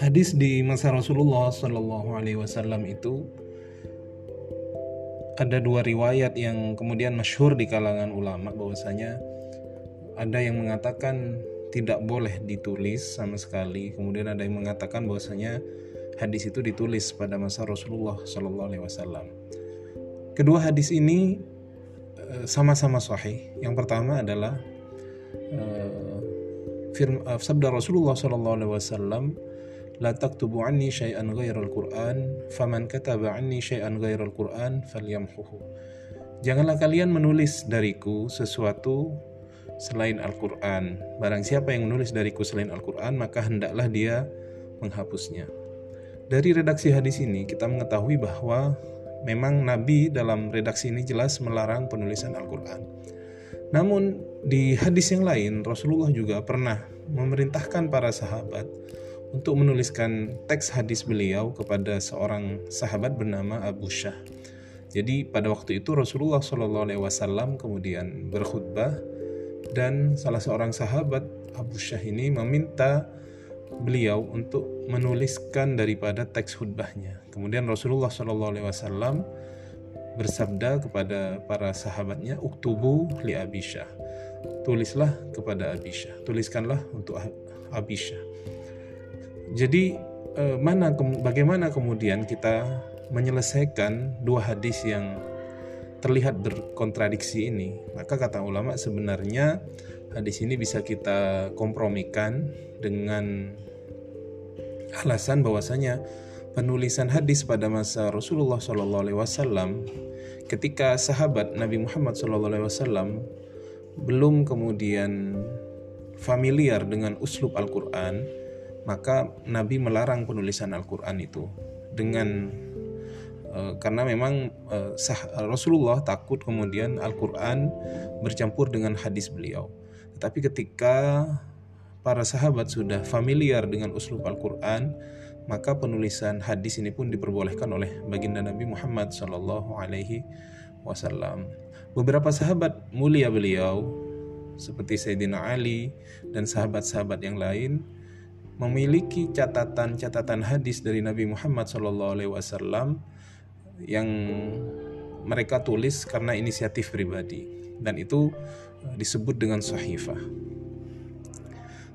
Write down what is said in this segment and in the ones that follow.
Hadis di masa Rasulullah Shallallahu Alaihi Wasallam itu ada dua riwayat yang kemudian masyhur di kalangan ulama bahwasanya ada yang mengatakan tidak boleh ditulis sama sekali. Kemudian ada yang mengatakan bahwasanya hadis itu ditulis pada masa Rasulullah Shallallahu Alaihi Wasallam. Kedua hadis ini sama-sama sahih yang pertama adalah uh, firman, uh, sabda Rasulullah Shallallahu Alaihi Wasallam لا تكتبوا عني شيئا غير القرآن فمن كتب عني شيئا غير القرآن فليمحه Janganlah kalian menulis dariku sesuatu selain Al-Quran. Barang siapa yang menulis dariku selain Al-Quran, maka hendaklah dia menghapusnya. Dari redaksi hadis ini, kita mengetahui bahwa memang Nabi dalam redaksi ini jelas melarang penulisan Al-Quran. Namun, di hadis yang lain, Rasulullah juga pernah memerintahkan para sahabat untuk menuliskan teks hadis beliau kepada seorang sahabat bernama Abu Syah. Jadi pada waktu itu Rasulullah Shallallahu Alaihi Wasallam kemudian berkhutbah dan salah seorang sahabat Abu Syah ini meminta beliau untuk menuliskan daripada teks khutbahnya. Kemudian Rasulullah Shallallahu Alaihi Wasallam bersabda kepada para sahabatnya, "Uktubu li Abisha." Tulislah kepada Abisha, tuliskanlah untuk Abisha. Jadi eh, mana bagaimana kemudian kita menyelesaikan dua hadis yang terlihat berkontradiksi ini? Maka kata ulama sebenarnya hadis ini bisa kita kompromikan dengan alasan bahwasanya penulisan hadis pada masa Rasulullah Shallallahu Alaihi Wasallam ketika sahabat Nabi Muhammad Shallallahu Alaihi Wasallam belum kemudian familiar dengan uslub Al-Quran maka Nabi melarang penulisan Al-Quran itu dengan karena memang uh, sah, Rasulullah takut kemudian Al-Quran bercampur dengan hadis beliau. Tetapi ketika para sahabat sudah familiar dengan uslub Al-Quran, maka penulisan hadis ini pun diperbolehkan oleh baginda Nabi Muhammad Wasallam. Beberapa sahabat mulia beliau seperti Sayyidina Ali dan sahabat-sahabat yang lain memiliki catatan-catatan hadis dari Nabi Muhammad SAW yang mereka tulis karena inisiatif pribadi dan itu eh, disebut dengan sahifah.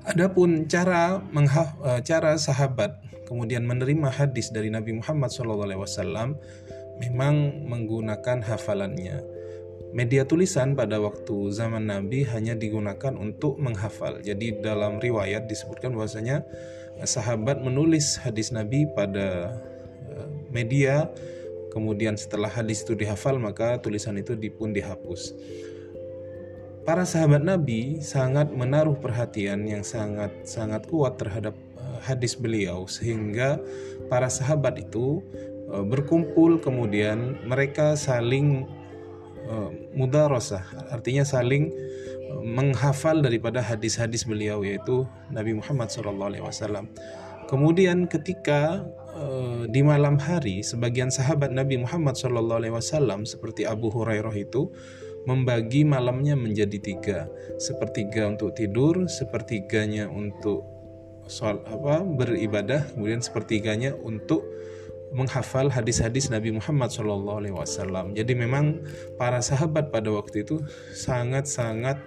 Adapun cara eh, cara sahabat kemudian menerima hadis dari Nabi Muhammad SAW memang menggunakan hafalannya Media tulisan pada waktu zaman Nabi hanya digunakan untuk menghafal. Jadi dalam riwayat disebutkan bahwasanya eh, sahabat menulis hadis Nabi pada media kemudian setelah hadis itu dihafal maka tulisan itu pun dihapus. Para sahabat Nabi sangat menaruh perhatian yang sangat sangat kuat terhadap eh, hadis beliau sehingga para sahabat itu berkumpul kemudian mereka saling Eh, mudarosah artinya saling eh, menghafal daripada hadis-hadis beliau yaitu Nabi Muhammad SAW. Kemudian ketika uh, di malam hari sebagian sahabat Nabi Muhammad SAW seperti Abu Hurairah itu membagi malamnya menjadi tiga, sepertiga untuk tidur, sepertiganya untuk soal apa beribadah, kemudian sepertiganya untuk menghafal hadis-hadis Nabi Muhammad SAW. Jadi memang para sahabat pada waktu itu sangat-sangat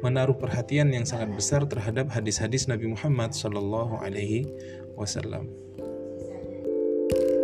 menaruh perhatian yang sangat besar terhadap hadis-hadis Nabi Muhammad SAW. thank you